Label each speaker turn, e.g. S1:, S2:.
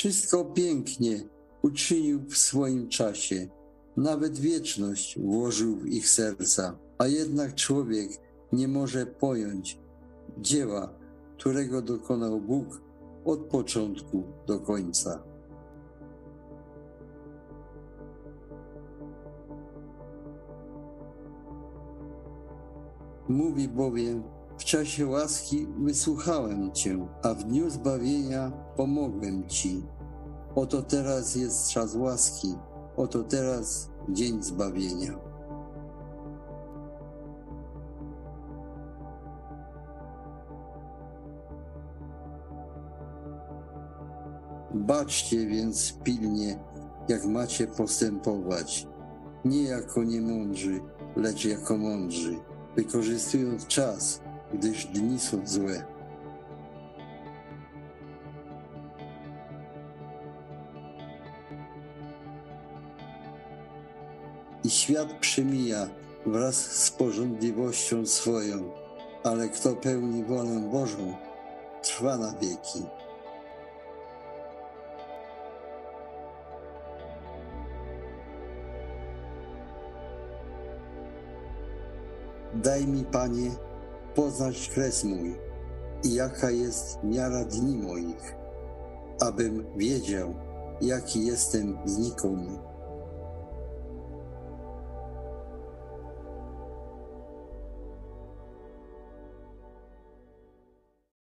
S1: Wszystko pięknie uczynił w swoim czasie. Nawet wieczność włożył w ich serca, a jednak człowiek nie może pojąć dzieła, którego dokonał Bóg od początku do końca. Mówi bowiem, w czasie łaski wysłuchałem Cię, a w dniu zbawienia pomogłem Ci. Oto teraz jest czas łaski, oto teraz dzień zbawienia. Baczcie więc pilnie, jak macie postępować, nie jako niemądrzy, lecz jako mądrzy, wykorzystując czas, gdyż dni są złe. I świat przemija wraz z porządliwością swoją, ale kto pełni wolę Bożą, trwa na wieki. Daj mi, Panie, poznać kres mój i jaka jest miara dni moich, abym wiedział, jaki jestem znikomy.